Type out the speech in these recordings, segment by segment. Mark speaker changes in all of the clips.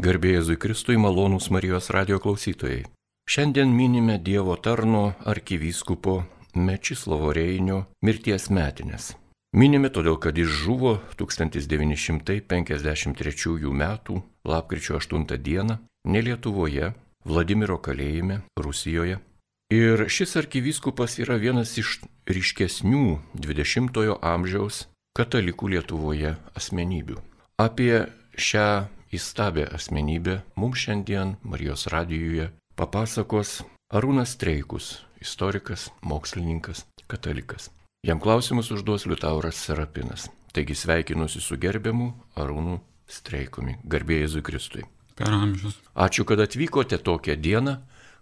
Speaker 1: Garbėjai Kristui malonūs Marijos radio klausytojai. Šiandien minime Dievo tarno arkivyskupo Mečislovo Reinio mirties metinės. Minime todėl, kad jis žuvo 1953 m. lapkričio 8 d. ne Lietuvoje, Vladimiro kalėjime, Rusijoje. Ir šis arkivyskupas yra vienas iš ryškesnių 20-ojo amžiaus katalikų Lietuvoje asmenybių. Apie šią įstabę asmenybę mums šiandien Marijos radijoje papasakos Arūnas Streikus, istorikas, mokslininkas, katalikas. Jam klausimus užduos Liutauras Serapinas. Taigi sveikinuosi su gerbiamu Arūnu Streikumi, garbėjai Jėzui Kristui.
Speaker 2: Per amžius.
Speaker 1: Ačiū, kad atvykote tokią dieną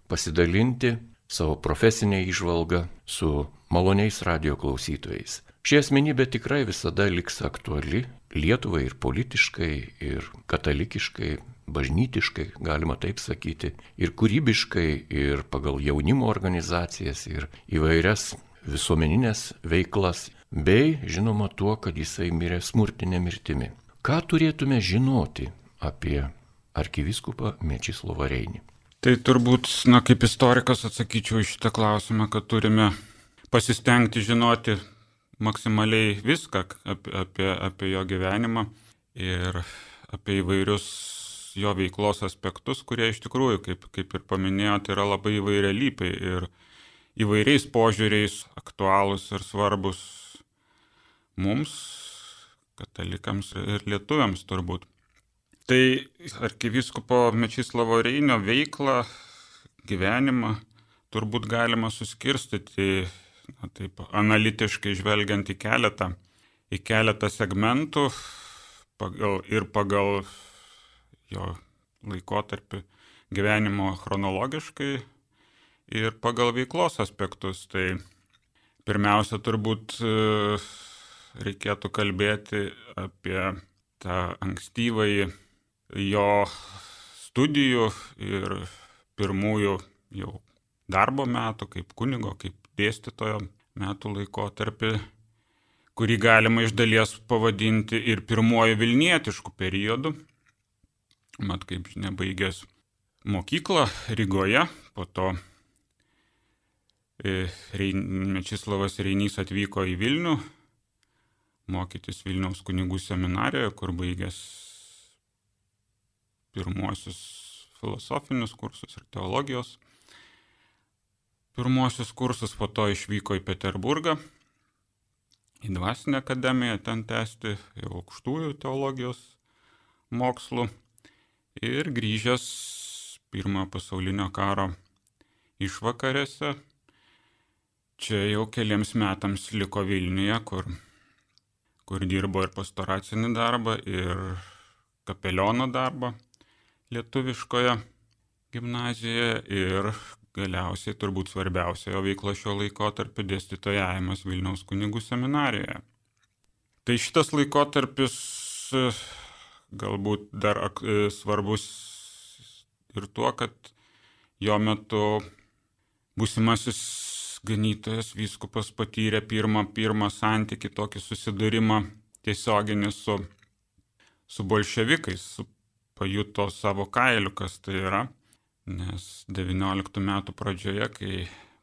Speaker 1: pasidalinti savo profesinę įžvalgą su maloniais radio klausytojais. Ši asmenybė tikrai visada liks aktuali Lietuvai ir politiškai, ir katalikiškai, bažnytiškai, galima taip sakyti, ir kūrybiškai, ir pagal jaunimo organizacijas, ir įvairias visuomeninės veiklas, bei žinoma tuo, kad jisai mirė smurtinė mirtimi. Ką turėtume žinoti apie arkiviskupą Mečislovą Reinį?
Speaker 2: Tai turbūt, na, kaip istorikas atsakyčiau iš šitą klausimą, kad turime pasistengti žinoti maksimaliai viską apie, apie, apie jo gyvenimą ir apie įvairius jo veiklos aspektus, kurie iš tikrųjų, kaip, kaip ir paminėjote, yra labai įvairialypiai ir įvairiais požiūriais aktualūs ir svarbus mums, katalikams ir lietuviams turbūt. Tai arkiviskopo Mečislovo Reinio veiklą, gyvenimą turbūt galima suskirstyti na, taip analitiškai žvelgiant į keletą, į keletą segmentų pagal, ir pagal jo laikotarpį gyvenimo chronologiškai ir pagal veiklos aspektus. Tai pirmiausia, turbūt e, reikėtų kalbėti apie tą ankstyvąjį jo studijų ir pirmųjų jau darbo metų kaip kunigo, kaip dėstytojo metų laikotarpį, kurį galima iš dalies pavadinti ir pirmuoju Vilnietišku periodu. Mat, kaip žinia, baigęs mokyklą Rygoje, po to e, Mečislavas Reinys atvyko į Vilnių, mokytis Vilniaus kunigų seminarijoje, kur baigęs pirmuosius filosofinius kursus ir teologijos pirmuosius kursus, po to išvyko į Peterburgą, į Dvasinę akademiją, ten tęsti aukštųjų teologijos mokslų ir grįžęs pirmojo pasaulinio karo išvakarėse, čia jau keliams metams liko Vilniuje, kur, kur dirbo ir pastoracinį darbą, ir kapeliono darbą lietuviškoje gimnazijoje ir galiausiai turbūt svarbiausia jo veikla šio laikotarpio dėstytojavimas Vilniaus kunigų seminarijoje. Tai šitas laikotarpis e, galbūt dar e, svarbus ir tuo, kad jo metu būsimasis ganytojas vyskupas patyrė pirmą, pirmą santyki, tokį susidūrimą tiesioginį su, su bolševikais, su, pajuto savo kailiu, kas tai yra nes 19 metų pradžioje, kai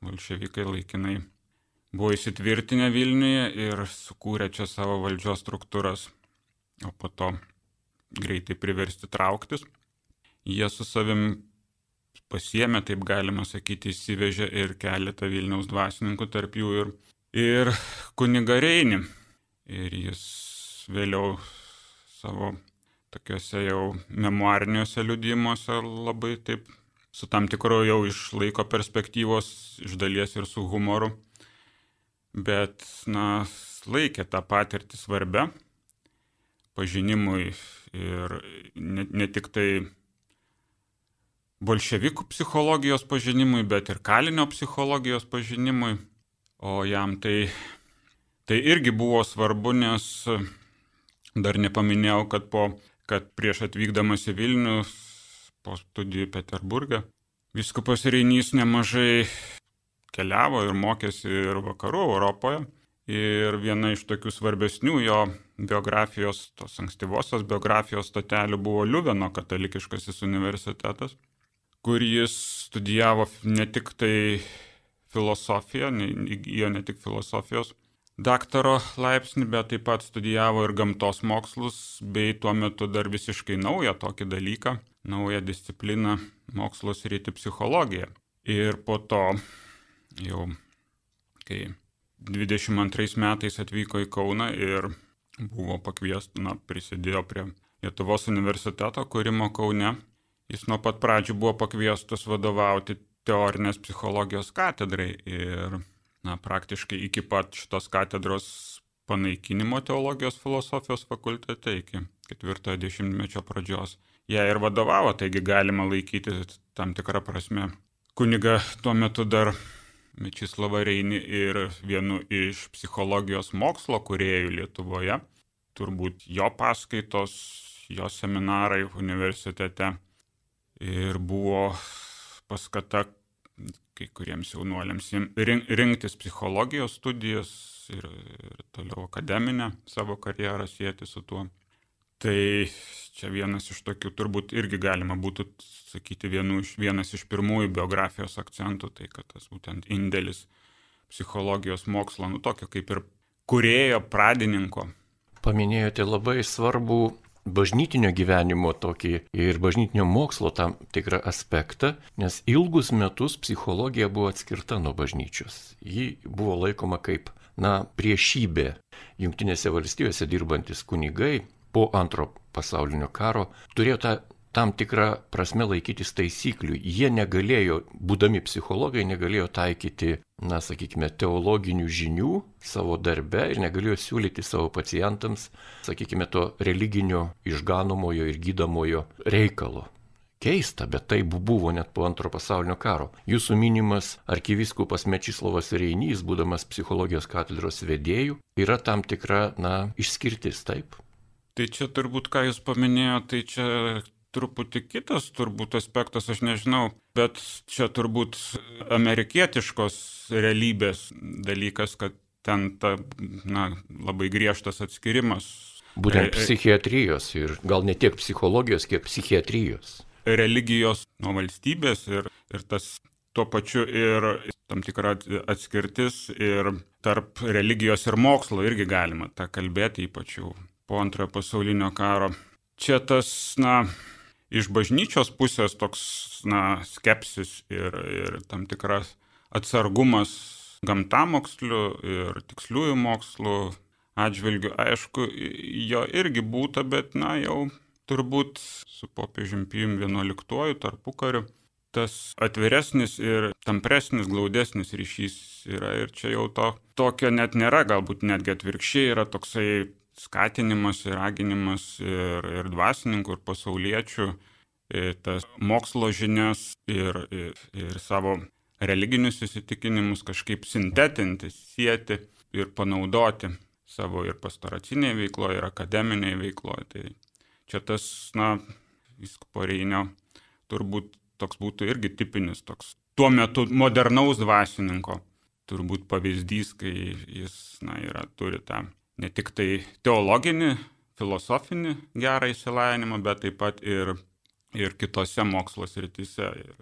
Speaker 2: bolševikai laikinai buvo įsitvirtinę Vilniuje ir sukūrė čia savo valdžios struktūras, o po to greitai priversti trauktis, jie su savim pasiemė, taip galima sakyti, įsivežė ir keletą Vilniaus dvasininkų, tarp jų ir, ir kunigareinį. Ir jis vėliau savo tokiuose jau memoariniuose liudimuose labai taip su tam tikro jau iš laiko perspektyvos, iš dalies ir su humoru, bet, na, laikė tą patirtį svarbia pažinimui ir ne, ne tik tai bolševikų psichologijos pažinimui, bet ir kalinio psichologijos pažinimui, o jam tai, tai irgi buvo svarbu, nes dar nepaminėjau, kad, po, kad prieš atvykdamas į Vilnių po studijų Peterburgė. Viskupas Reinys nemažai keliavo ir mokėsi ir vakarų Europoje. Ir viena iš tokių svarbesnių jo biografijos, tos ankstyvosios biografijos stotelių buvo Liuveno katalikiškasis universitetas, kur jis studijavo ne tik tai filosofiją, įgyjo ne tik filosofijos daktaro laipsnį, bet taip pat studijavo ir gamtos mokslus, bei tuo metu dar visiškai naują tokį dalyką, naują discipliną mokslos rytį psichologiją. Ir po to jau, kai 22 metais atvyko į Kauną ir buvo pakviestas, na, prisidėjo prie Lietuvos universiteto kūrimo Kaune, jis nuo pat pradžių buvo pakviestas vadovauti teorinės psichologijos katedrai ir na, praktiškai iki pat šitos katedros panaikinimo teologijos filosofijos fakultete iki ketvirtojo dešimtmečio pradžios. Jie ir vadovavo, taigi galima laikyti tam tikrą prasme. Kuniga tuo metu dar Mečislavą Reinį ir vienu iš psichologijos mokslo kuriejų Lietuvoje. Turbūt jo paskaitos, jo seminarai universitete ir buvo paskata kai kuriems jaunuoliams rinktis psichologijos studijas ir, ir toliau akademinę savo karjerą sieti su tuo. Tai čia vienas iš tokių, turbūt irgi galima būtų sakyti, vienu, vienas iš pirmųjų biografijos akcentų, tai kad tas būtent indėlis psichologijos mokslo, nu tokio kaip ir kurėjo pradininko.
Speaker 1: Paminėjote labai svarbų bažnytinio gyvenimo tokį ir bažnytinio mokslo tam tikrą aspektą, nes ilgus metus psichologija buvo atskirta nuo bažnyčios. Ji buvo laikoma kaip, na, priešybė. Junktinėse valstijose dirbantis kunigai po antro pasaulinio karo turėjo tą tam tikrą prasme laikytis taisyklių. Jie negalėjo, būdami psichologai, negalėjo taikyti, na, sakykime, teologinių žinių savo darbe ir negalėjo siūlyti savo pacientams, sakykime, to religinio išganomojo ir gydamojo reikalo. Keista, bet tai buvo net po antro pasaulinio karo. Jūsų minimas arkiviskupas Mečislovas Reinys, būdamas psichologijos katedros vedėjų, yra tam tikra, na, išskirtis, taip?
Speaker 2: Tai čia turbūt, ką jūs paminėjote, tai čia truputį kitas turbūt aspektas, aš nežinau, bet čia turbūt amerikietiškos realybės dalykas, kad ten ta, na, labai griežtas atskirimas.
Speaker 1: Būtent psichiatrijos ir gal ne tiek psichologijos, kiek psichiatrijos.
Speaker 2: Religijos nuo valstybės ir, ir tas tuo pačiu ir tam tikra atskirtis ir tarp religijos ir mokslo irgi galima tą kalbėti, ypač jau po antrojo pasaulinio karo. Čia tas, na, iš bažnyčios pusės toks, na, skepsis ir, ir tam tikras atsargumas gamtamokslių ir tiksliųjų mokslų atžvilgių, aišku, jo irgi būta, bet, na, jau turbūt su popiežium Pijum XI tarpu kariu tas atviresnis ir tampresnis, glaudesnis ryšys yra ir čia jau to tokio net nėra, galbūt netgi atvirkščiai yra toksai skatinimas ir raginimas ir, ir dvasininkų, ir pasauliečių tas mokslo žinias ir, ir, ir savo religinius įsitikinimus kažkaip sintetinti, sieti ir panaudoti savo ir pastoracinėje veikloje, ir akademinėje veikloje. Tai čia tas, na, viskupo Reinio turbūt toks būtų irgi tipinis toks tuo metu modernaus dvasininko turbūt pavyzdys, kai jis, na, yra, turi tą ne tik tai teologinį, filosofinį gerą įsilavinimą, bet taip pat ir, ir kitose mokslo srityse. Ir,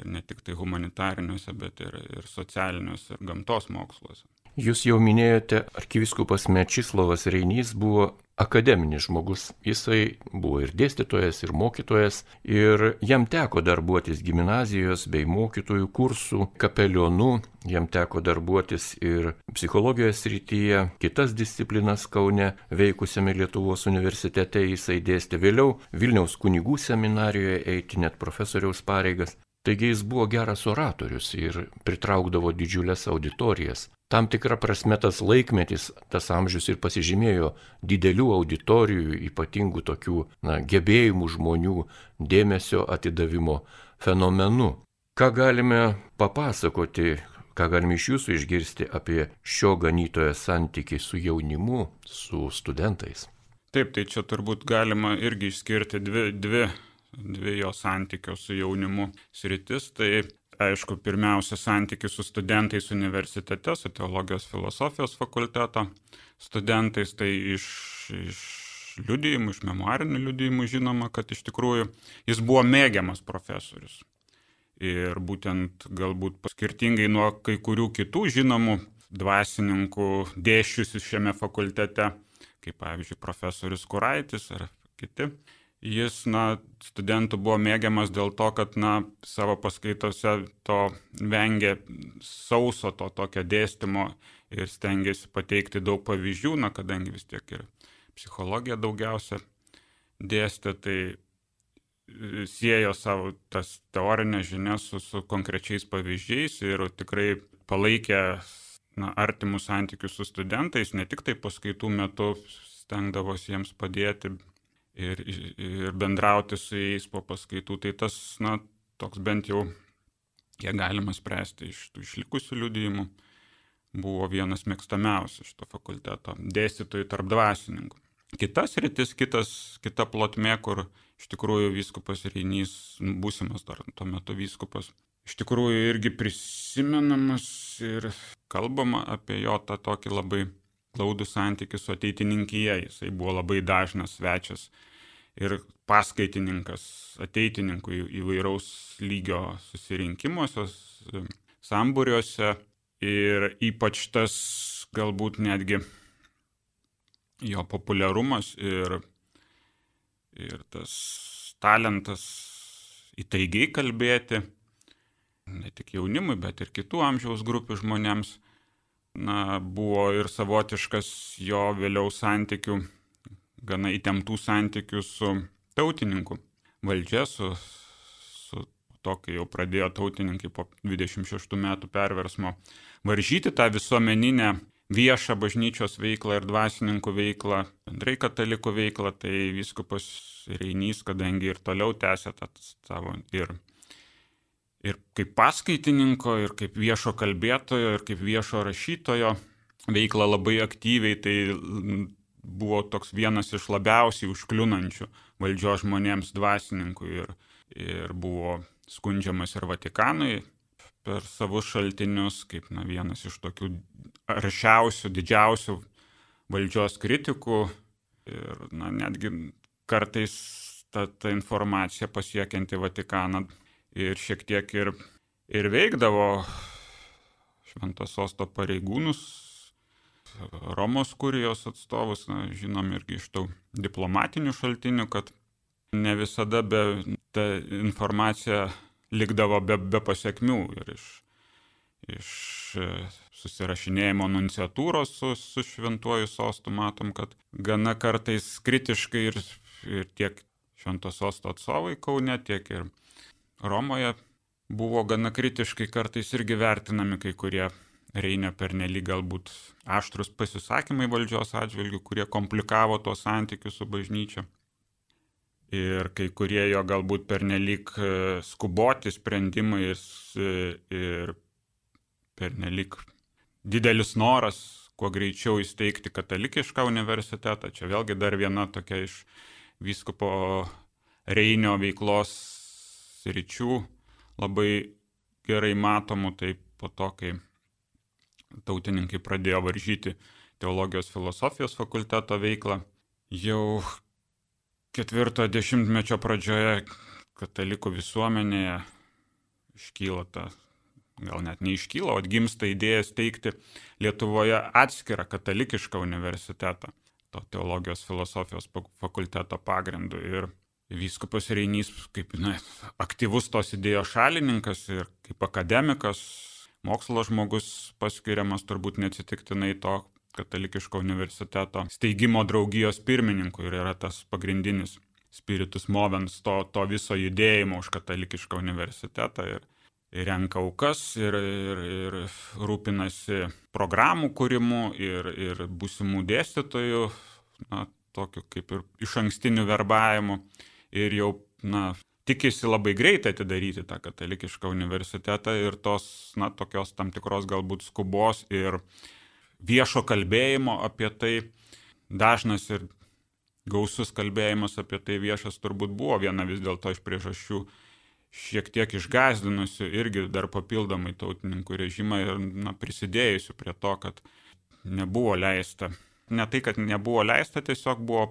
Speaker 2: ir ne tik tai humanitariniuose, bet ir, ir socialiniuose, ir gamtos moksluose.
Speaker 1: Jūs jau minėjote, arkiviskupas Mečislovas Reinys buvo akademinis žmogus. Jisai buvo ir dėstytojas, ir mokytojas, ir jam teko darbuotis gimnazijos bei mokytojų kursų kapelionu, jam teko darbuotis ir psichologijos srityje, kitas disciplinas Kaune veikusiame Lietuvos universitete jisai dėstė vėliau Vilniaus kunigų seminarijoje eiti net profesoriaus pareigas. Taigi jis buvo geras oratorius ir pritraukdavo didžiulės auditorijas. Tam tikra prasme tas laikmetis, tas amžius ir pasižymėjo didelių auditorijų, ypatingų tokių na, gebėjimų žmonių dėmesio atidavimo fenomenu. Ką galime papasakoti, ką galime iš jūsų išgirsti apie šio ganytojo santykiai su jaunimu, su studentais?
Speaker 2: Taip, tai čia turbūt galima irgi išskirti dvi, dvi, dvi jo santykio su jaunimu sritis. Tai aišku, pirmiausia santykis su studentais universitete, su teologijos filosofijos fakulteto studentais, tai iš, iš liudijimų, iš memoarinių liudijimų žinoma, kad iš tikrųjų jis buvo mėgiamas profesorius. Ir būtent galbūt skirtingai nuo kai kurių kitų žinomų dvasininkų dėšiusių šiame fakultete, kaip pavyzdžiui profesorius Kuraitis ar kiti, jis, na, studentų buvo mėgiamas dėl to, kad, na, savo paskaitose to vengė sauso to tokio dėstymo ir stengiasi pateikti daug pavyzdžių, na, kadangi vis tiek ir psichologija daugiausia dėstė, tai e, siejo savo tas teorinės žinias su, su konkrečiais pavyzdžiais ir tikrai palaikė na, artimus santykius su studentais, ne tik tai paskaitų metu stengdavosi jiems padėti ir, ir bendrauti su jais po paskaitų, tai tas, na, toks bent jau, kiek galima spręsti iš tų išlikusių liudijimų, buvo vienas mėgstamiausių šito fakulteto dėstytojų tarp dvasininkų. Kitas rytis, kitas, kita plotmė, kur iš tikrųjų vyskupas Reinys, būsimas dar tuo metu vyskupas, iš tikrųjų irgi prisimenamas ir kalbama apie jo tą tokį labai glaudų santykių su ateitininkyje. Jisai buvo labai dažnas svečias ir paskaitininkas ateitininkų įvairaus lygio susirinkimuose, sambūriuose ir ypač tas galbūt netgi jo populiarumas ir, ir tas talentas įtaigiai kalbėti, ne tik jaunimui, bet ir kitų amžiaus grupių žmonėms, na, buvo ir savotiškas jo vėliau santykių, gana įtemptų santykių su tautininku. Valdžia, su, su to, kai jau pradėjo tautininkai po 26 metų perversmo varžyti tą visuomeninę viešą bažnyčios veiklą ir dvasininkų veiklą, bendrai katalikų veiklą, tai viskupas Reinys, kadangi ir toliau tęsė tą savo ir, ir kaip paskaitininko, ir kaip viešo kalbėtojo, ir kaip viešo rašytojo veiklą labai aktyviai, tai buvo toks vienas iš labiausiai užkliūnančių valdžios žmonėms dvasininkų ir, ir buvo skundžiamas ir Vatikanui per savus šaltinius, kaip na, vienas iš tokių aršiausių, didžiausių valdžios kritikų. Ir na, netgi kartais ta, ta informacija pasiekianti Vatikaną ir šiek tiek ir, ir veikdavo šventos sosto pareigūnus, Romos kurijos atstovus, na, žinom irgi iš tų diplomatinių šaltinių, kad ne visada be ta informacija likdavo be, be pasiekmių ir iš, iš e, susirašinėjimo nunciatūros su, su šventuoju sostu matom, kad gana kartais kritiškai ir, ir tiek švento sosto atstovai Kaune, tiek ir Romoje buvo gana kritiškai kartais irgi vertinami kai kurie Reinio pernelyg galbūt aštrus pasisakymai valdžios atžvilgių, kurie komplikavo tos santykius su bažnyčia ir kai kurie jo galbūt pernelyg e, skuboti sprendimai ir, ir pernelyg didelis noras kuo greičiau įsteigti katalikišką universitetą. Čia vėlgi dar viena tokia iš vyskupo Reinio veiklos ryčių labai gerai matomų, tai po to, kai tautininkai pradėjo varžyti teologijos filosofijos fakulteto veiklą, jau ketvirto dešimtmečio pradžioje katalikų visuomenėje iškyla ta, gal net neiškyla, o atgimsta idėja steigti Lietuvoje atskirą katalikišką universitetą, to teologijos filosofijos fakulteto pagrindu. Ir vyskupas Reinys kaip na, aktyvus tos idėjos šalininkas ir kaip akademikas, mokslo žmogus paskiriamas turbūt neatsitiktinai to katalikiško universiteto steigimo draugijos pirmininku ir yra tas pagrindinis spiritus movens to, to viso judėjimo už katalikišką universitetą ir, ir renka aukas ir, ir, ir rūpinasi programų kūrimu ir, ir būsimų dėstytojų, na, tokiu kaip ir iš ankstiniu verbavimu ir jau, na, tikisi labai greitai atidaryti tą katalikišką universitetą ir tos, na, tokios tam tikros galbūt skubos ir viešo kalbėjimo apie tai, dažnas ir gausus kalbėjimas apie tai viešas turbūt buvo viena vis dėlto iš priežasčių šiek tiek išgazdinusį irgi dar papildomai tautininkų režimą ir na, prisidėjusių prie to, kad nebuvo leista. Ne tai, kad nebuvo leista, tiesiog buvo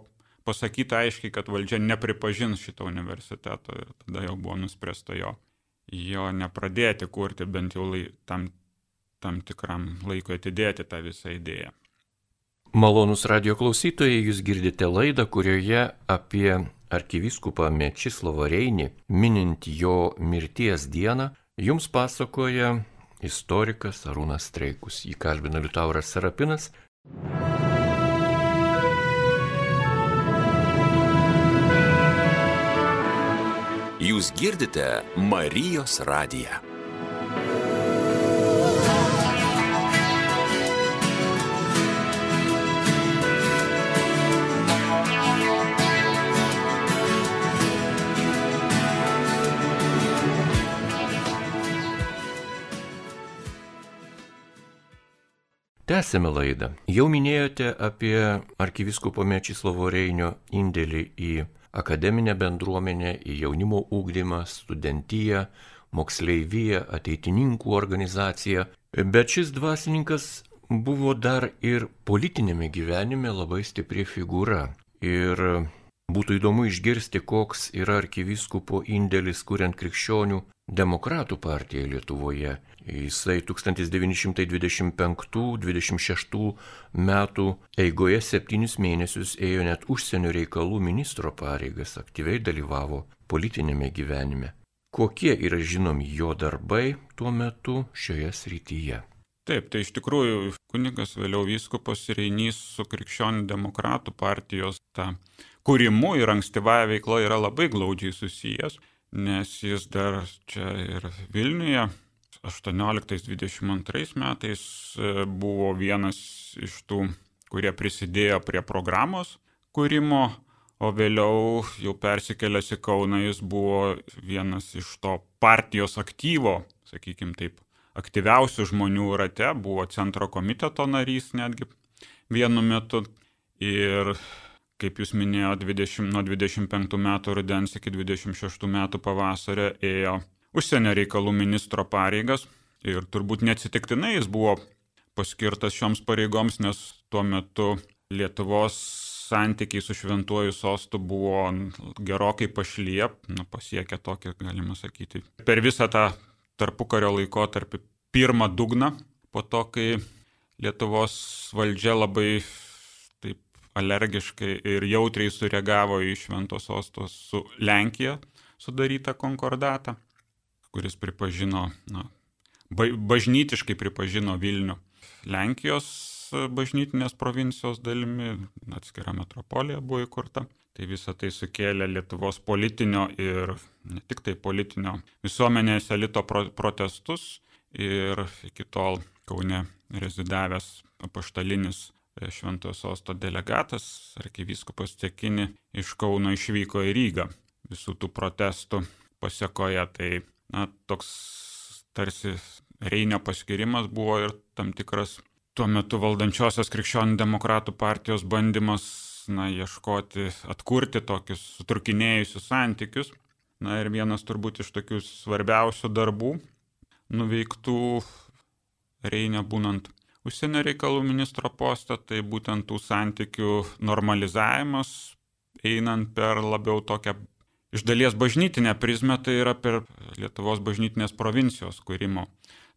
Speaker 2: pasakyta aiškiai, kad valdžia nepripažins šito universiteto ir tada jau buvo nuspręsta jo, jo nepradėti kurti, bent jau lai, tam, tam tikram laikui atidėti tą visą idėją.
Speaker 1: Malonus radio klausytojai, jūs girdite laidą, kurioje apie arkivyskupą Mečislovą Reinį, minint jo mirties dieną, jums pasakoja istorikas Arūnas Streikus. Jį kalbina Liutauras Sarapinas.
Speaker 3: Jūs girdite Marijos radiją.
Speaker 1: Tęsėme laidą. Jau minėjote apie arkiviskopo Mečislovo Reinio indėlį į akademinę bendruomenę, į jaunimo ūkdymą, studentiją, moksleiviją, ateitininkų organizaciją. Bet šis dvasininkas buvo dar ir politinėme gyvenime labai stipri figūra. Ir būtų įdomu išgirsti, koks yra arkiviskupo indėlis kuriant krikščionių demokratų partiją Lietuvoje Jisai 1925-26 metų eigoje septynis mėnesius ėjo net užsienio reikalų ministro pareigas, aktyviai dalyvavo politinėme gyvenime. Kokie yra žinomi jo darbai tuo metu šioje srityje?
Speaker 2: Taip, tai iš tikrųjų kunigas vėliau vyskupas Reinys su krikščionių demokratų partijos ta kūrimu ir ankstyvąją veiklą yra labai glaudžiai susijęs, nes jis dar čia ir Vilniuje 18-22 metais e, buvo vienas iš tų, kurie prisidėjo prie programos kūrimo, o vėliau jau persikėlęs į Kauną jis buvo vienas iš to partijos aktyvo, sakykime taip, aktyviausių žmonių rate, buvo centro komiteto narys netgi vienu metu. Ir kaip jūs minėjote, 20, nuo 25 metų rudens iki 26 metų pavasario ėjo užsienio reikalų ministro pareigas. Ir turbūt neatsitiktinai jis buvo paskirtas šioms pareigoms, nes tuo metu Lietuvos santykiai su šventuoju sostu buvo gerokai pašliep, nu, pasiekę tokį, galima sakyti, per visą tą tarpukario laikotarpį pirmą dugną, po to, kai Lietuvos valdžia labai alergiškai ir jautriai sureagavo į šventos sostos su Lenkija sudarytą konkordatą kuris pripažino, na, bažnytiškai pripažino Vilnių Lenkijos bažnytinės provincijos dalimi, atskira metropolija buvo įkurta. Tai visą tai sukėlė Lietuvos politinio ir ne tik tai politinio visuomenės elito pro protestus ir iki tol Kaune rezidavęs apaštalinis Šventojo sosto delegatas, arkivyskupas Tekini, iš Kauno išvyko į Rygą visų tų protestų pasiekoje. Tai na, toks tarsi Reinio paskirimas buvo ir tam tikras tuo metu valdančiosios krikščionių demokratų partijos bandymas na, ieškoti, atkurti tokius suturkinėjusius santykius. Na ir vienas turbūt iš tokių svarbiausių darbų nuveiktų Reinio būnant užsienio reikalų ministro postą, tai būtent tų santykių normalizavimas, einant per labiau tokią iš dalies bažnytinę prizmę, tai yra per Lietuvos bažnytinės provincijos kūrimo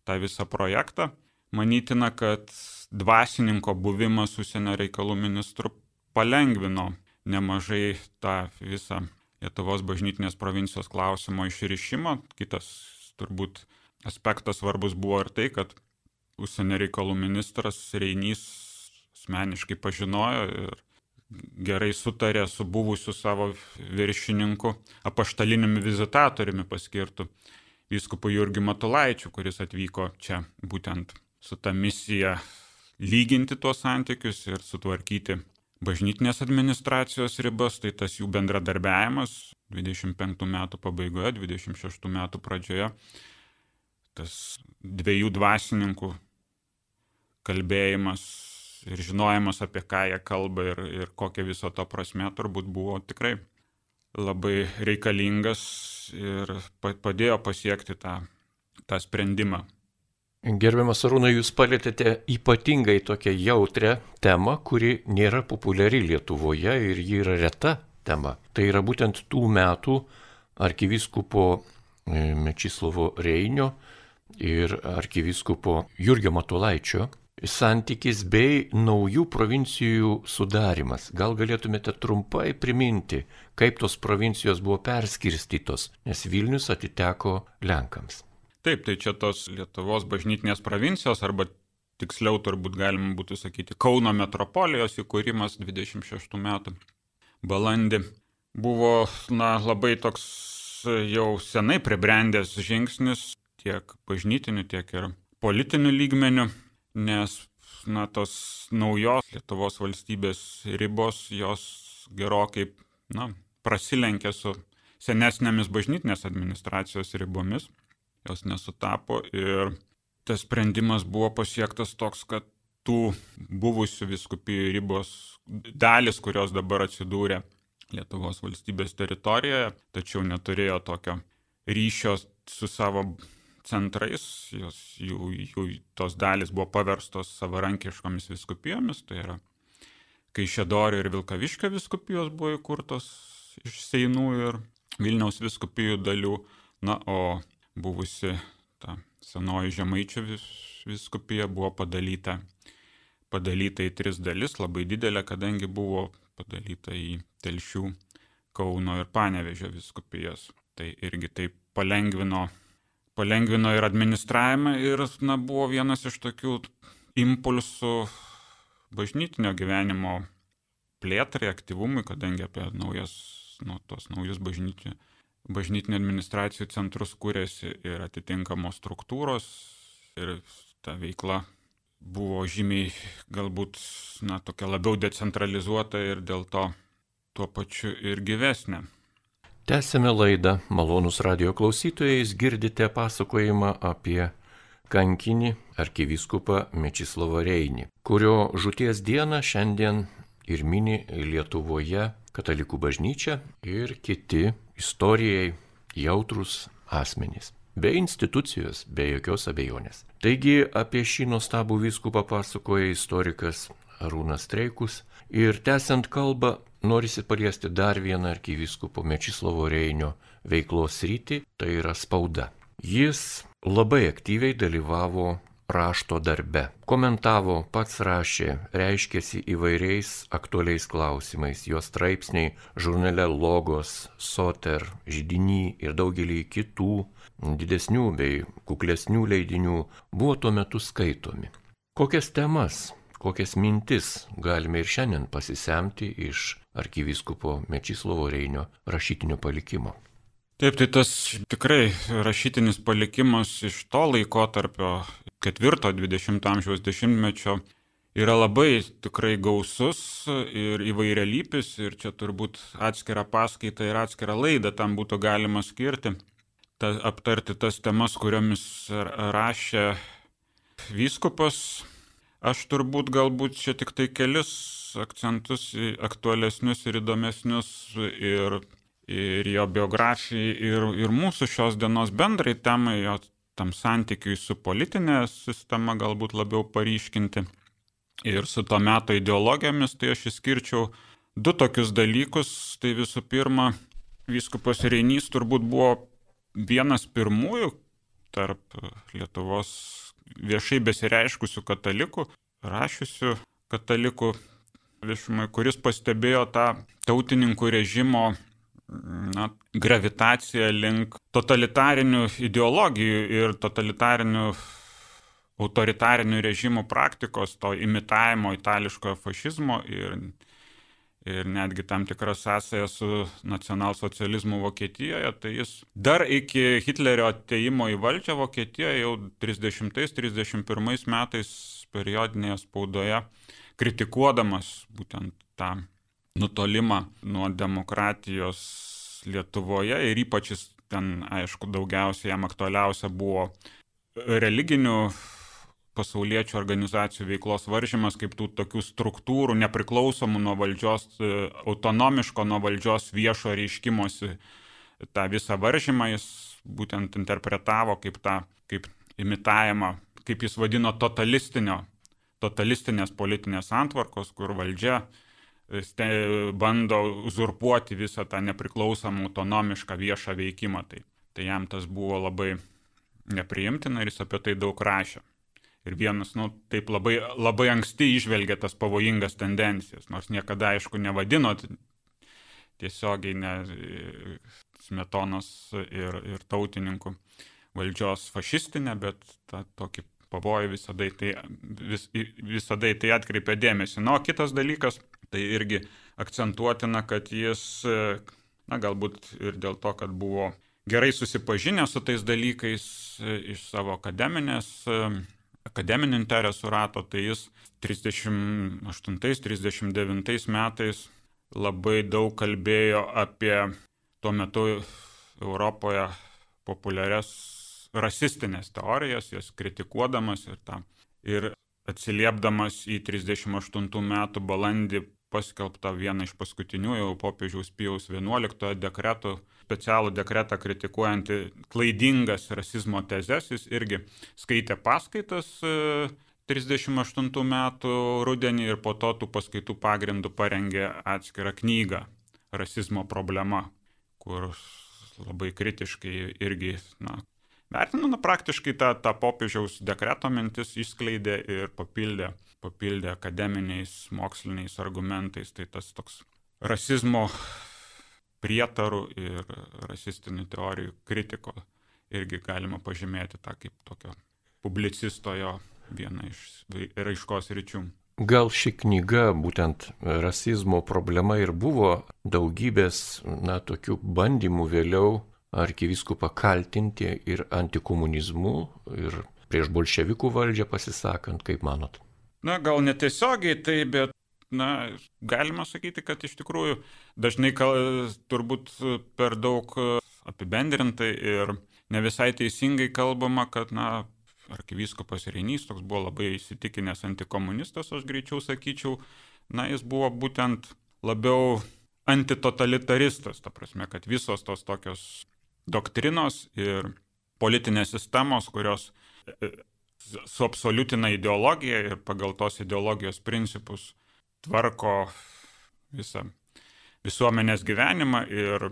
Speaker 2: tą visą projektą. Manytina, kad dvasininko buvimas užsienio reikalų ministru palengvino nemažai tą visą Lietuvos bažnytinės provincijos klausimo išrišimą. Kitas turbūt aspektas svarbus buvo ir tai, kad užsienio reikalų ministras Reinys asmeniškai pažinojo ir gerai sutarė su buvusiu savo viršininku, apaštaliniumi vizitatoriumi paskirtu vyskupu Jurgiu Matulaičiu, kuris atvyko čia būtent su ta misija lyginti tuos santykius ir sutvarkyti bažnytinės administracijos ribas, tai tas jų bendradarbiavimas 25 metų pabaigoje, 26 metų pradžioje, tas dviejų dvasininkų kalbėjimas ir žinojimas, apie ką jie kalba ir, ir kokia viso to prasme turbūt buvo tikrai labai reikalingas ir padėjo pasiekti tą, tą sprendimą.
Speaker 1: Gerbiamas Arūna, jūs palėtėte ypatingai tokią jautrę temą, kuri nėra populiari Lietuvoje ir ji yra reta tema. Tai yra būtent tų metų arkivyskupo e, Mečislovo Reinio ir arkivyskupo Jurgio Matulaičio santykis bei naujų provincijų sudarimas. Gal galėtumėte trumpai priminti, kaip tos provincijos buvo perskirstytos, nes Vilnius atiteko Lenkams.
Speaker 2: Taip, tai čia tos Lietuvos bažnytinės provincijos, arba tiksliau turbūt galima būtų sakyti Kauno metropolijos įkūrimas 26 metų balandį buvo na, labai toks jau senai pribrendęs žingsnis tiek bažnytiniu, tiek ir politiniu lygmeniu nes na, tos naujos Lietuvos valstybės ribos jos gerokai na, prasilenkė su senesnėmis bažnytinės administracijos ribomis, jos nesutapo ir tas sprendimas buvo pasiektas toks, kad tų buvusių viskupijų ribos dalis, kurios dabar atsidūrė Lietuvos valstybės teritorijoje, tačiau neturėjo tokio ryšio su savo centrais, jos, jų, jų tos dalis buvo paverstos savarankiškomis viskupijomis, tai yra Kaišėdorio ir Vilkaviškio viskupijos buvo įkurtos iš Seinų ir Vilniaus viskupijų dalių, na, o buvusi ta senoji Žemaičio vis, viskupija buvo padalyta, padalyta į tris dalis, labai didelė, kadangi buvo padalyta į Telšių, Kauno ir Panevežio viskupijas. Tai irgi taip palengvino palengvino ir administravimą ir na, buvo vienas iš tokių impulsų bažnytinio gyvenimo plėtrai, aktyvumui, kadangi apie naujas, nu, tos naujus bažnytinio, bažnytinio administracijų centrus kūrėsi ir atitinkamos struktūros ir ta veikla buvo žymiai galbūt na, tokia labiau decentralizuota ir dėl to tuo pačiu ir gyvesnė.
Speaker 1: Tęsėme laidą, malonus radio klausytojais girdite pasakojimą apie kankinį arkivyskupą Mečislavą Reinį, kurio žuties dieną šiandien ir mini Lietuvoje katalikų bažnyčia ir kiti istorijai jautrus asmenys. Be institucijos, be jokios abejonės. Taigi apie šį nuostabų vyskupą pasakoja istorikas Arūnas Treikus ir tęsiant kalbą norisi paliesti dar vieną arkivyskupo Mečislovo Reinio veiklos rytį, tai yra spauda. Jis labai aktyviai dalyvavo rašto darbe. Komentavo, pats rašė, reiškėsi įvairiais aktualiais klausimais. Jos straipsniai žurnale Logos, Soter, Žydiny ir daugelį kitų didesnių bei kuklesnių leidinių buvo tuo metu skaitomi. Kokias temas kokias mintis galime ir šiandien pasisemti iš arkivyskupo Mečislovo Reinio rašytinio palikimo.
Speaker 2: Taip, tai tas tikrai rašytinis palikimas iš to laiko tarpio ketvirto 20 amžiaus dešimtmečio yra labai tikrai gausus ir įvairialypis ir čia turbūt atskirą paskaitą ir atskirą laidą tam būtų galima skirti, ta, aptarti tas temas, kuriomis rašė vyskupas Aš turbūt galbūt čia tik tai kelis akcentus aktualesnius ir įdomesnius ir, ir jo biografijai, ir, ir mūsų šios dienos bendrai temai, jo tam santykiui su politinė sistema galbūt labiau paryškinti ir su to meto ideologijomis, tai aš išskirčiau du tokius dalykus. Tai visų pirma, vyskupas Reinys turbūt buvo vienas pirmųjų tarp Lietuvos viešai besireiškusių katalikų, rašiusių katalikų viešumai, kuris pastebėjo tą tautininkų režimo na, gravitaciją link totalitarinių ideologijų ir totalitarinių autoritarinių režimų praktikos, to imitavimo itališkojo fašizmo ir ir netgi tam tikra sąsaja su nacionalsocializmu Vokietijoje, tai jis dar iki Hitlerio ateimo į valdžią Vokietijoje jau 30-31 metais periodinėje spaudoje kritikuodamas būtent tą nutolimą nuo demokratijos Lietuvoje ir ypač jis ten, aišku, daugiausiai jam aktualiausia buvo religinių pasauliečių organizacijų veiklos varžymas kaip tų tokių struktūrų nepriklausomų nuo valdžios, e, autonomiško nuo valdžios viešo reiškimosi tą visą varžymą jis būtent interpretavo kaip tą, kaip imitavimą, kaip jis vadino totalistinio, totalistinės politinės antvarkos, kur valdžia ste, bando uzurpuoti visą tą nepriklausomą autonomišką viešą veikimą. Tai, tai jam tas buvo labai nepriimtina ir jis apie tai daug rašė. Ir vienas, nu, taip labai, labai anksti išvelgia tas pavojingas tendencijas, nors niekada, aišku, nevadino tiesiogiai ne smetonos ir, ir tautininkų valdžios fašistinė, bet tą tokį pavojų visada tai, vis, visada tai atkreipia dėmesį. Na, o kitas dalykas, tai irgi akcentuotina, kad jis, na, galbūt ir dėl to, kad buvo gerai susipažinęs su tais dalykais iš savo akademinės akademinių interesų rato, tai jis 38-39 metais labai daug kalbėjo apie tuo metu Europoje populiarias rasistinės teorijas, jas kritikuodamas ir, tą, ir atsiliepdamas į 38 metų balandį paskelbtą vieną iš paskutinių jau popiežiaus Pijaus 11 dekretų specialų dekretą kritikuojantį klaidingas rasizmo tezes, jis irgi skaitė paskaitas 38 e, metų rudenį ir po to tų paskaitų pagrindų parengė atskirą knygą Rasizmo problema, kur labai kritiškai irgi na, vertino, na, praktiškai tą, tą popiežiaus dekreto mintis išskleidė ir papildė, papildė akademiniais, moksliniais argumentais. Tai tas toks rasizmo prietarų ir rasistinių teorijų kritiko irgi galima pažymėti tą kaip tokio publicistojo vieną iš raiškos ryčių.
Speaker 1: Gal ši knyga, būtent rasizmo problema ir buvo daugybės, na, tokių bandymų vėliau arkiviskupą kaltinti ir antikomunizmu, ir prieš bolševikų valdžią pasisakant, kaip manot?
Speaker 2: Na, gal netiesiogiai tai, bet na, galima sakyti, kad iš tikrųjų dažnai kal, turbūt per daug apibendrintai ir ne visai teisingai kalbama, kad, na, arkivyskupas Reinys toks buvo labai įsitikinęs antikomunistas, aš greičiau sakyčiau, na, jis buvo būtent labiau antitotalitaristas, ta prasme, kad visos tos tokios doktrinos ir politinės sistemos, kurios e, e, suabsoliutina ideologiją ir pagal tos ideologijos principus tvarko visą visuomenės gyvenimą ir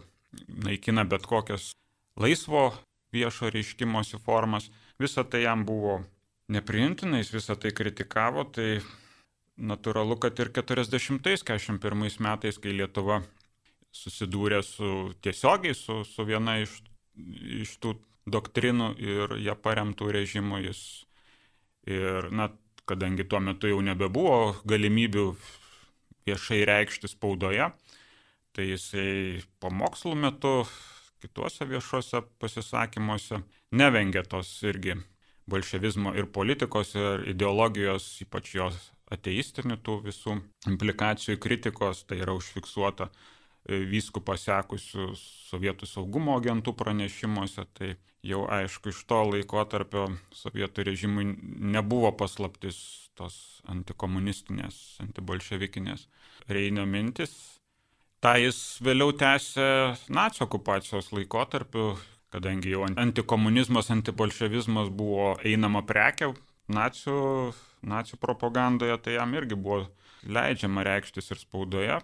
Speaker 2: naikina bet kokias laisvo viešo reiškimosi formas. Visa tai jam buvo nepriimtina, jis visą tai kritikavo, tai natūralu, kad ir 40-41 metais, kai Lietuva susidūrė su tiesiogiai su, su viena iš, iš tų doktrinų ir ją paremtų režimų, jis. Ir, na, kadangi tuo metu jau nebebuvo galimybių viešai reikšti spaudoje, tai jisai pamokslų metu, kituose viešuose pasisakymuose nevengia tos irgi bolševizmo ir politikos ir ideologijos, ypač jos ateistinių tų visų implikacijų kritikos, tai yra užfiksuota e, vyskų pasekusių sovietų saugumo agentų pranešimuose, tai jau aišku iš to laiko tarpio sovietų režimui nebuvo paslaptis tos antikomunistinės, antibolševikinės Reinio mintis. Ta jis vėliau tęsė nacijo okupacijos laikotarpiu, kadangi jau antikomunizmas, antibolševizmas buvo einama prekia nacių, nacių propagandoje, tai jam irgi buvo leidžiama reikštis ir spaudoje.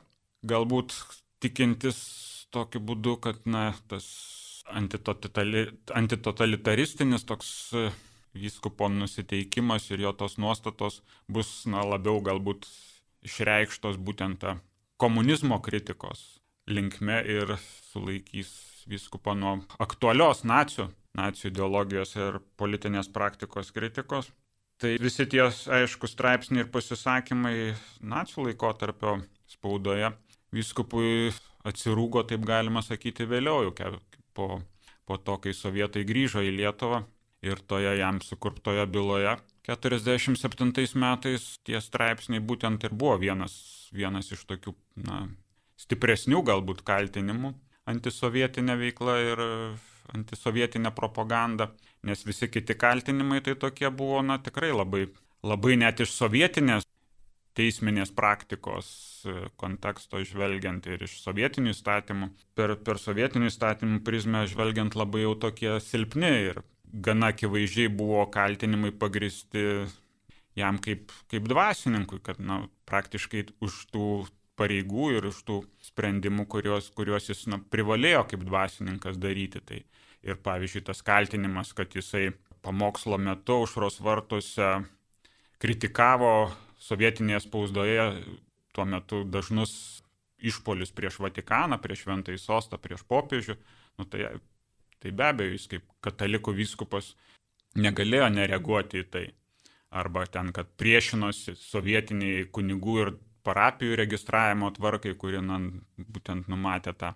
Speaker 2: Galbūt tikintis tokiu būdu, kad na, tas antitotalitaristinis toks vyskupo nusiteikimas ir jo tos nuostatos bus na, labiau galbūt išreikštos būtent tą komunizmo kritikos linkme ir sulaikys vyskupo nuo aktualios nacijų, nacijų ideologijos ir politinės praktikos kritikos. Tai visi tie, aišku, straipsniai ir pasisakymai nacijų laikotarpio spaudoje vyskupui atsirūgo, taip galima sakyti, vėliau, jau po, po to, kai sovietai grįžo į Lietuvą ir toje jam sukurptoje byloje. 47 metais tie straipsniai būtent ir buvo vienas, vienas iš tokių na, stipresnių galbūt kaltinimų antisovietinė veikla ir antisovietinė propaganda, nes visi kiti kaltinimai tai tokie buvo, na tikrai labai, labai net iš sovietinės teisminės praktikos e, konteksto žvelgiant ir iš sovietinių įstatymų. Per, per sovietinių įstatymų prizmę žvelgiant labai jau tokie silpni ir gana akivaizdžiai buvo kaltinimai pagristi jam kaip, kaip dvasininkui, kad na, praktiškai už tų pareigų ir iš tų sprendimų, kuriuos, kuriuos jis na, privalėjo kaip dvasininkas daryti. Tai ir pavyzdžiui tas kaltinimas, kad jisai pamokslo metu užros vartuose kritikavo sovietinėje spausdoje tuo metu dažnus išpolius prieš Vatikaną, prieš Šventąjį sostą, prieš popiežių, nu, tai, tai be abejo jis kaip katalikų vyskupas negalėjo nereaguoti į tai. Arba ten, kad priešinosi sovietiniai kunigų ir parapijų registravimo tvarkai, kuri na, būtent numatė tą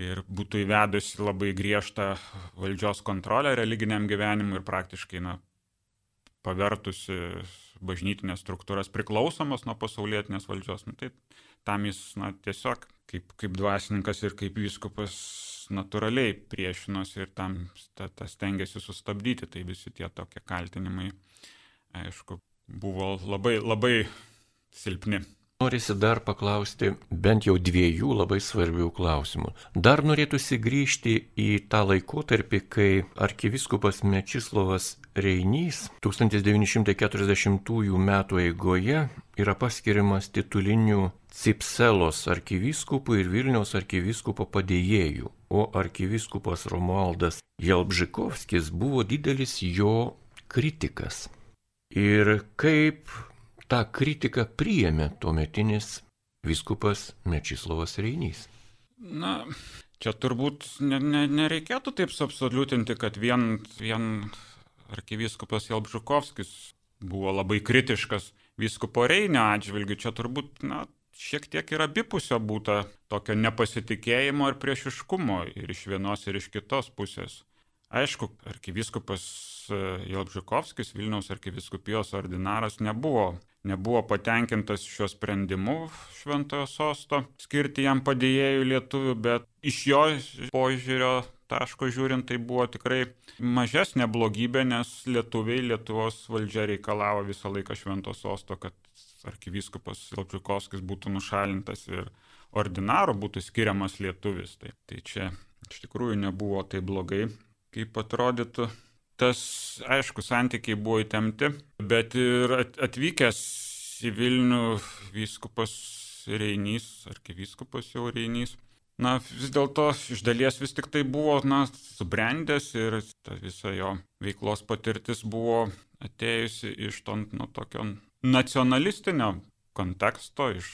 Speaker 2: ir būtų įvedusi labai griežtą valdžios kontrolę religiniam gyvenimui ir praktiškai na, pavertusi bažnytinės struktūras priklausomas nuo pasaulietinės valdžios. Nu, tai tam jis na, tiesiog kaip, kaip dvasininkas ir kaip vyskupas natūraliai priešinosi ir tam tą, tą stengiasi sustabdyti. Tai visi tie tokie kaltinimai, aišku, buvo labai, labai silpni.
Speaker 1: Norisi dar paklausti bent jau dviejų labai svarbių klausimų. Dar norėtųsi grįžti į tą laikotarpį, kai arkiviskupas Mečislovas Reinys 1940 m. eigoje yra paskiriamas tituliniu Cipselos arkivyskupų ir Vilniaus arkiviskupo padėjėjų, o arkiviskupas Romualdas Jelbžikovskis buvo didelis jo kritikas. Ir kaip tą kritiką priėmė tuometinis viskupas Mečislovas Reinys.
Speaker 2: Na, čia turbūt ne, ne, nereikėtų taip suabsoliutinti, kad vien, vien arkivyskupas Jelbžukovskis buvo labai kritiškas vyskupo Reinio atžvilgių. Čia turbūt, na, šiek tiek ir abipusio būta tokio nepasitikėjimo ir priešiškumo ir iš vienos ir iš kitos pusės. Aišku, arkivyskupas Jelbžukovskis, Vilniaus arkiviskupijos ordinaras, nebuvo nebuvo patenkintas šiuo sprendimu šventojo sosto skirti jam padėjėjų lietuvių, bet iš jo požiūrio taško žiūrint tai buvo tikrai mažesnė blogybė, nes lietuviai Lietuvos valdžia reikalavo visą laiką švento sosto, kad arkivyskupas Ilčiukovskis būtų nušalintas ir ordinaro būtų skiriamas lietuvis. Tai, tai čia iš tikrųjų nebuvo tai blogai, kaip atrodytų tas, aišku, santykiai buvo įtemti, bet ir atvykęs į Vilnių vyskupas Reinys, arkivyskupas jau Reinys, na, vis dėlto iš dalies vis tik tai buvo, na, subrendęs ir ta visa jo veiklos patirtis buvo atėjusi iš to, nu, tokio nacionalistinio konteksto, iš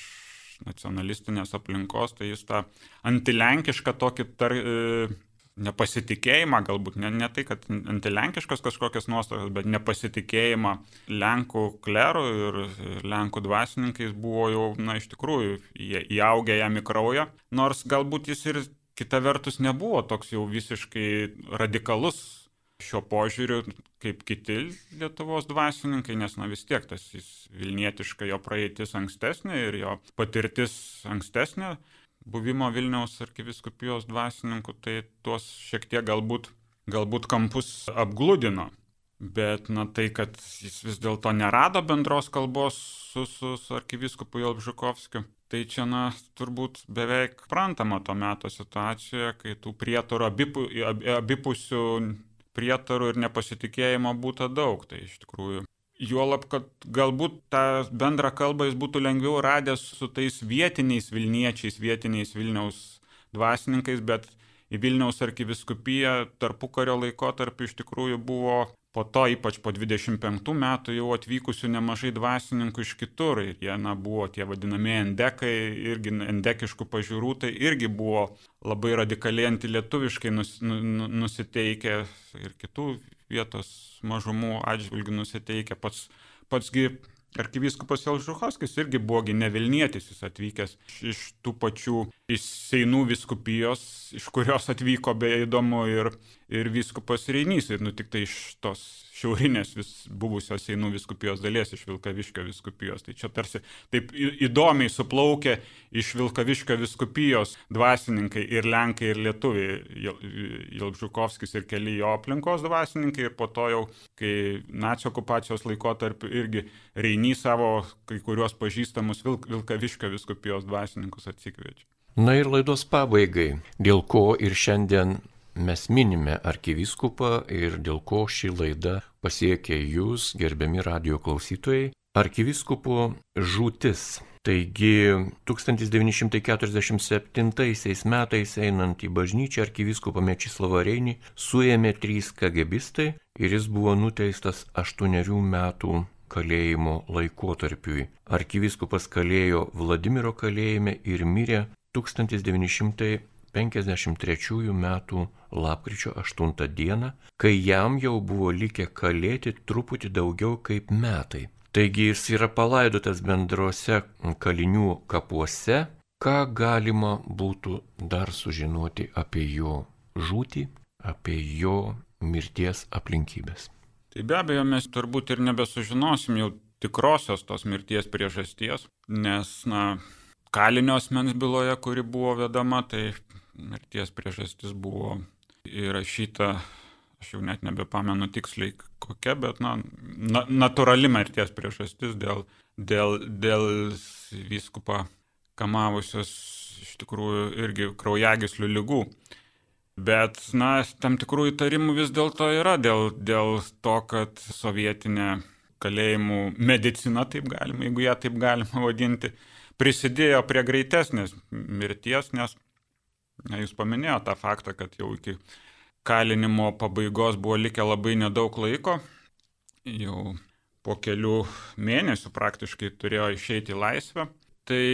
Speaker 2: nacionalistinės aplinkos, tai jis tą antilenkišką tokį tar, e, nepasitikėjimą, galbūt ne, ne tai, kad antilenkiškas kažkokias nuostatas, bet nepasitikėjimą Lenkų klerų ir Lenkų dvasininkais buvo jau, na, iš tikrųjų, jie įaugę jam į kraują, nors galbūt jis ir kita vertus nebuvo toks jau visiškai radikalus šio požiūriu kaip kiti Lietuvos dvasininkai, nes na vis tiek tas Vilnietiška jo praeitis ankstesnė ir jo patirtis ankstesnė buvimo Vilniaus arkiviskupijos dvasininku, tai tuos šiek tiek galbūt, galbūt kampus apgludino. Bet na tai, kad jis vis dėlto nerado bendros kalbos su, su, su arkiviskupu Jelbžukovskiu, tai čia na turbūt beveik prantama to meto situacijoje, kai tų prietarų abipu, abipusių prietarų ir nepasitikėjimo būta daug. Tai iš tikrųjų Juolab, kad galbūt tą bendrą kalbą jis būtų lengviau radęs su tais vietiniais Vilniečiais, vietiniais Vilniaus dvasininkais, bet į Vilniaus arkiviskupiją tarpukario laikotarpį iš tikrųjų buvo po to, ypač po 25 metų, jau atvykusių nemažai dvasininkų iš kitur. Ir jie na, buvo tie vadinami endekai, irgi endekiškų pažiūrų, tai irgi buvo labai radikaliai antilietuviškai nus, nu, nu, nusiteikę ir kitų vietos mažumų atžvilgių nusiteikę. Pats, patsgi arkivyskupas Elžuhovskis irgi buvogi ne Vilnietis, jis atvykęs iš tų pačių iš Seinų viskupijos, iš kurios atvyko beje įdomu ir, ir vyskupas Reinys, ir nu tik tai iš tos šiaurinės vis, buvusios Seinų viskupijos dalies iš Vilkaviškio viskupijos. Tai čia tarsi taip įdomiai suplaukė iš Vilkaviškio viskupijos dvasininkai ir lenkai ir lietuviai, Jelbžukovskis ir keli jo aplinkos dvasininkai ir po to jau, kai nacijų okupacijos laikotarpiu irgi Reiny savo kai kuriuos pažįstamus Vilk, Vilkaviškio viskupijos dvasininkus atsikviečia.
Speaker 1: Na ir laidos pabaigai, dėl ko ir šiandien mes minime arkivyskupą ir dėl ko ši laida pasiekė jūs, gerbiami radio klausytojai. Arkivyskupo žūtis. Taigi 1947 metais einant į bažnyčią arkivyskupą Mečislavą Reinį suėmė trys kagebistai ir jis buvo nuteistas aštuonerių metų kalėjimo laikotarpiui. Arkivyskupas kalėjo Vladimiro kalėjime ir mirė 1900. 53 metų lapkričio 8 dieną, kai jam jau buvo likę kalėti truputį daugiau kaip metai. Taigi jis yra palaidotas bendrose kalinių kapuose. Ką galima būtų dar sužinoti apie jo žūtį, apie jo mirties aplinkybės?
Speaker 2: Tai be abejo mes turbūt ir nebesužinosim jau tikrosios tos mirties priežasties, nes, na, kalinio asmens byloje, kuri buvo vedama, tai mirties priežastis buvo įrašyta, aš jau net nebepamenu tiksliai kokia, bet na, na, natūrali mirties priežastis dėl, dėl, dėl vyskupą kamavusios iš tikrųjų irgi kraujagyslių lygų. Bet, na, tam tikrų įtarimų vis dėlto yra dėl, dėl to, kad sovietinė kalėjimų medicina, taip galima, jeigu ją taip galima vadinti, prisidėjo prie greitesnės mirties, nes jūs paminėjote tą faktą, kad jau iki kalinimo pabaigos buvo likę labai nedaug laiko. Jau po kelių mėnesių praktiškai turėjo išeiti į laisvę. Tai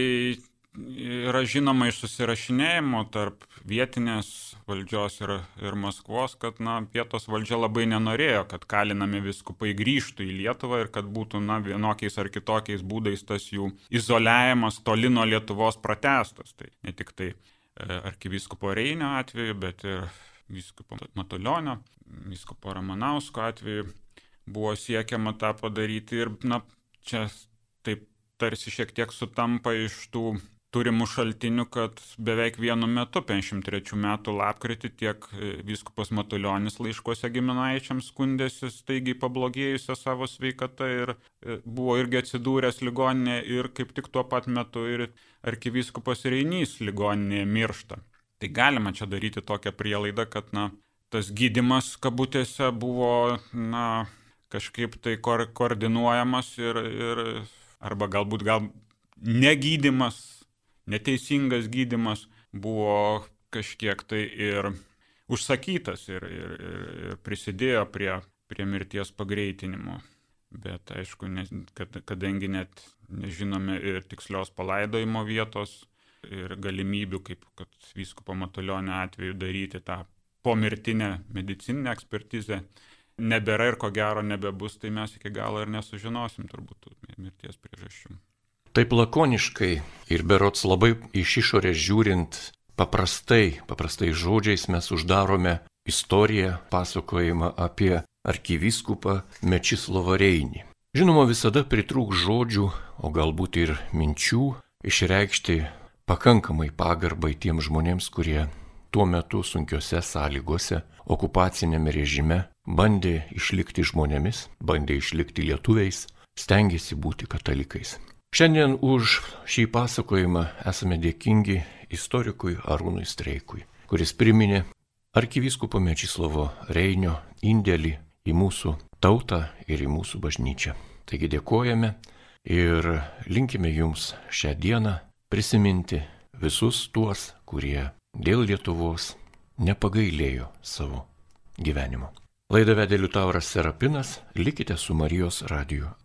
Speaker 2: yra žinoma iš susirašinėjimo tarp vietinės valdžios ir, ir Maskvos, kad na, vietos valdžia labai nenorėjo, kad kalinami viskupai grįžtų į Lietuvą ir kad būtų na, vienokiais ar kitokiais būdais tas jų izoliavimas toli nuo Lietuvos pratestas. Tai ne tik tai arkivyskupo Reinio atveju, bet ir vyskupo Matulionio, vyskupo Ramanausko atveju buvo siekiama tą padaryti ir, na, čia taip tarsi šiek tiek sutampa iš tų turimų šaltinių, kad beveik vienu metu, 53 metų lapkritį, tiek e, vyskupas Matuljonis laiškuose giminaičiams skundėsi staigiai pablogėjusią savo sveikatą ir e, buvo irgi atsidūręs ligoninė ir kaip tik tuo pat metu ir arkivyskupas Reinys ligoninėje miršta. Tai galima čia daryti tokią prielaidą, kad na, tas gydimas kabutėse buvo na, kažkaip tai ko koordinuojamas ir, ir arba galbūt gal negydimas, neteisingas gydimas buvo kažkiek tai ir užsakytas ir, ir, ir, prisidėjo prie, prie mirties pagreitinimo. Bet aišku, ne, kad, kadangi net nežinome ir tikslios palaidojimo vietos ir galimybių, kaip kad vyskupo Matulionio atveju daryti tą pomirtinę medicininę ekspertizę, nebėra ir ko gero nebebus, tai mes iki galo ir nesužinosim turbūt mirties priežasčių.
Speaker 1: Taip lakoniškai ir berots labai iš išorės žiūrint, paprastai, paprastai žodžiais mes uždarome istoriją, pasakojimą apie arkivyskupą Mečislovą Reinį. Žinoma, visada pritrūk žodžių, o galbūt ir minčių išreikšti pakankamai pagarbai tiems žmonėms, kurie tuo metu sunkiose sąlygose, okupacinėme režime bandė išlikti žmonėmis, bandė išlikti lietuviais, stengiasi būti katalikais. Šiandien už šį pasakojimą esame dėkingi istorikui Arūnui Streikui, kuris priminė arkivyskupo Mečislovo Reinio indėlį į mūsų tautą ir į mūsų bažnyčią. Taigi dėkojame ir linkime jums šią dieną prisiminti visus tuos, kurie dėl Lietuvos nepagailėjo savo gyvenimo. Laidą vedė Liutauras Serapinas, likite su Marijos radiju